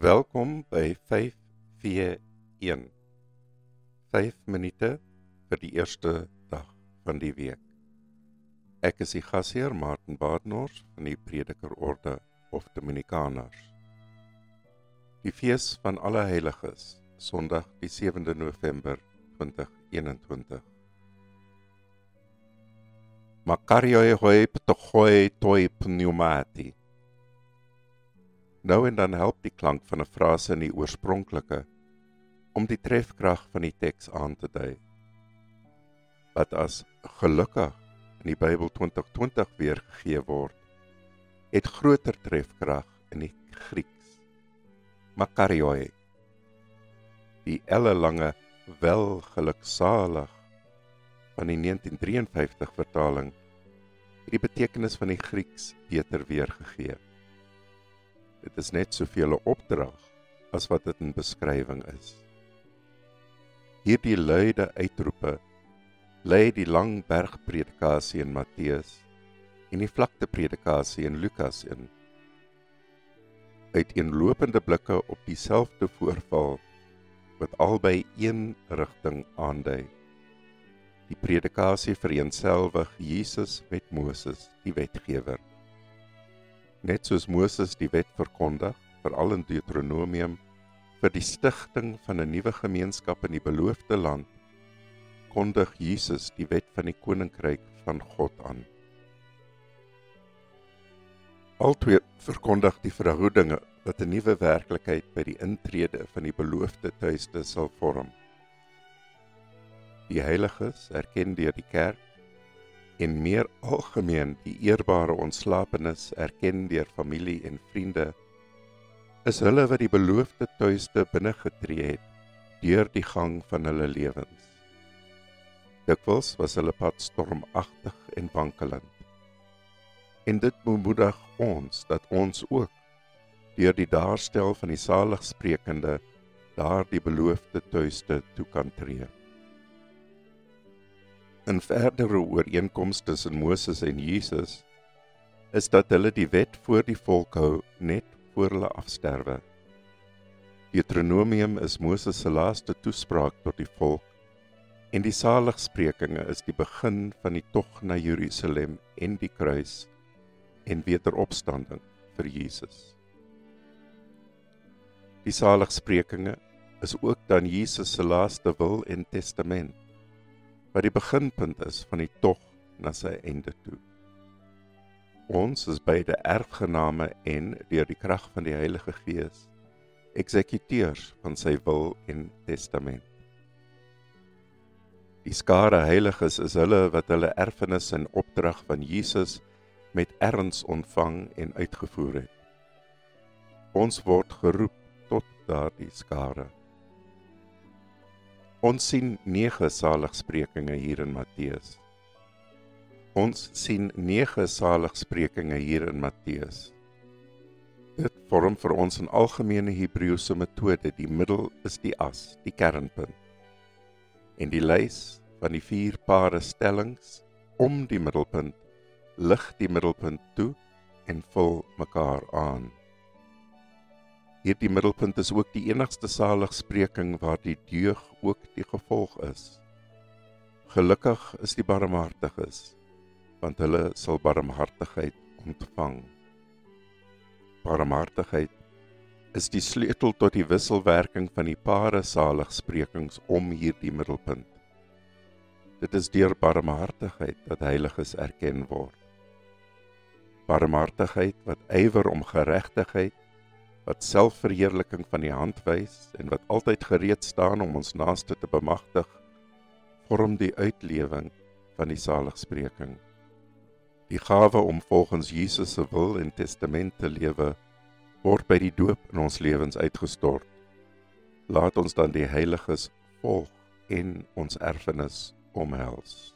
Welkom by 5v1. 5 minute vir die eerste dag van die week. Ek is die gasheer Martin Badenhorst van die Predikerorde of Dominikaners. Die fees van alle heiliges, Sondag die 7de November 2021. Makario hoi ptohoi toi pneumati. Nou en dan help die klank van 'n frase in die oorspronklike om die trefkrag van die teks aan te dui. Wat as gelukkig in die Bybel 2020 weergegee word, het groter trefkrag in die Grieks. Makarioi. Die ellelange welgeluksalig van die 1953 vertaling het die betekenis van die Grieks beter weergegee. Dit is net soveel 'n opdrag as wat dit 'n beskrywing is. Hierdie luide uitroepe lê die lang bergpredikasie in Matteus en die vlakte predikasie in Lukas in. Uit eenlopende blikke op dieselfde voorval wat albei een rigting aandui. Die predikasie vereenselwig Jesus met Moses, die wetgewer net soos Moses die wet verkondig, veral in Deuteronomium, vir die stigting van 'n nuwe gemeenskap in die beloofde land, kondig Jesus die wet van die koninkryk van God aan. Altwee verkondig die verhoudinge wat 'n nuwe werklikheid by die intrede van die beloofde tuiste sal vorm. Die heiliges erken deur die kerk en meer algemeen die eerbare ontslapenis erken deur familie en vriende is hulle wat die beloofde tuiste binne getree het deur die gang van hulle lewens. Dikwels was hulle pad stormagtig en wankelend. En dit bemoedig ons dat ons ook deur die daarstel van die saligsprekende daardie beloofde tuiste toe kan tree. In verdere ooreenkomste tussen Moses en Jesus is dat hulle die wet voor die volk hou net voor hulle afsterwe. Deuteronomium is Moses se laaste toespraak tot die volk en die saligsprekinge is die begin van die tog na Jerusalem en die kruis en wederopstanding vir Jesus. Die saligsprekinge is ook dan Jesus se laaste wil en testament wat die beginpunt is van die tog na sy einde toe. Ons is beide erfgename en deur die krag van die Heilige Gees eksekuteurs van sy wil en testament. Die skare heiliges is hulle wat hulle erfenis en opdrag van Jesus met erns ontvang en uitgevoer het. Ons word geroep tot daardie skare. Ons sien 9 saligsprekinge hier in Matteus. Ons sien 9 saligsprekinge hier in Matteus. Dit vorm vir ons 'n algemene Hebreëse metode. Die middel is die as, die kernpunt. En die lys van die vier pare stellings om die middelpunt lig die middelpunt toe en vul mekaar aan. Hierdie middelpunt is ook die enigste saligspreking waar die deug ook die gevolg is. Gelukkig is die barmhartiges, want hulle sal barmhartigheid ontvang. Barmhartigheid is die sleutel tot die wisselwerking van die pare saligsprekings om hierdie middelpunt. Dit is deur barmhartigheid dat heiliges erken word. Barmhartigheid wat ywer om geregtigheid wat selfverheerliking van die hand wys en wat altyd gereed staan om ons naaste te bemagtig, vorm die uitlewing van die saligspreking. Die gawe om volgens Jesus se wil en testament te lewe word by die doop in ons lewens uitgestort. Laat ons dan die heiliges volg en ons erfenis omhels.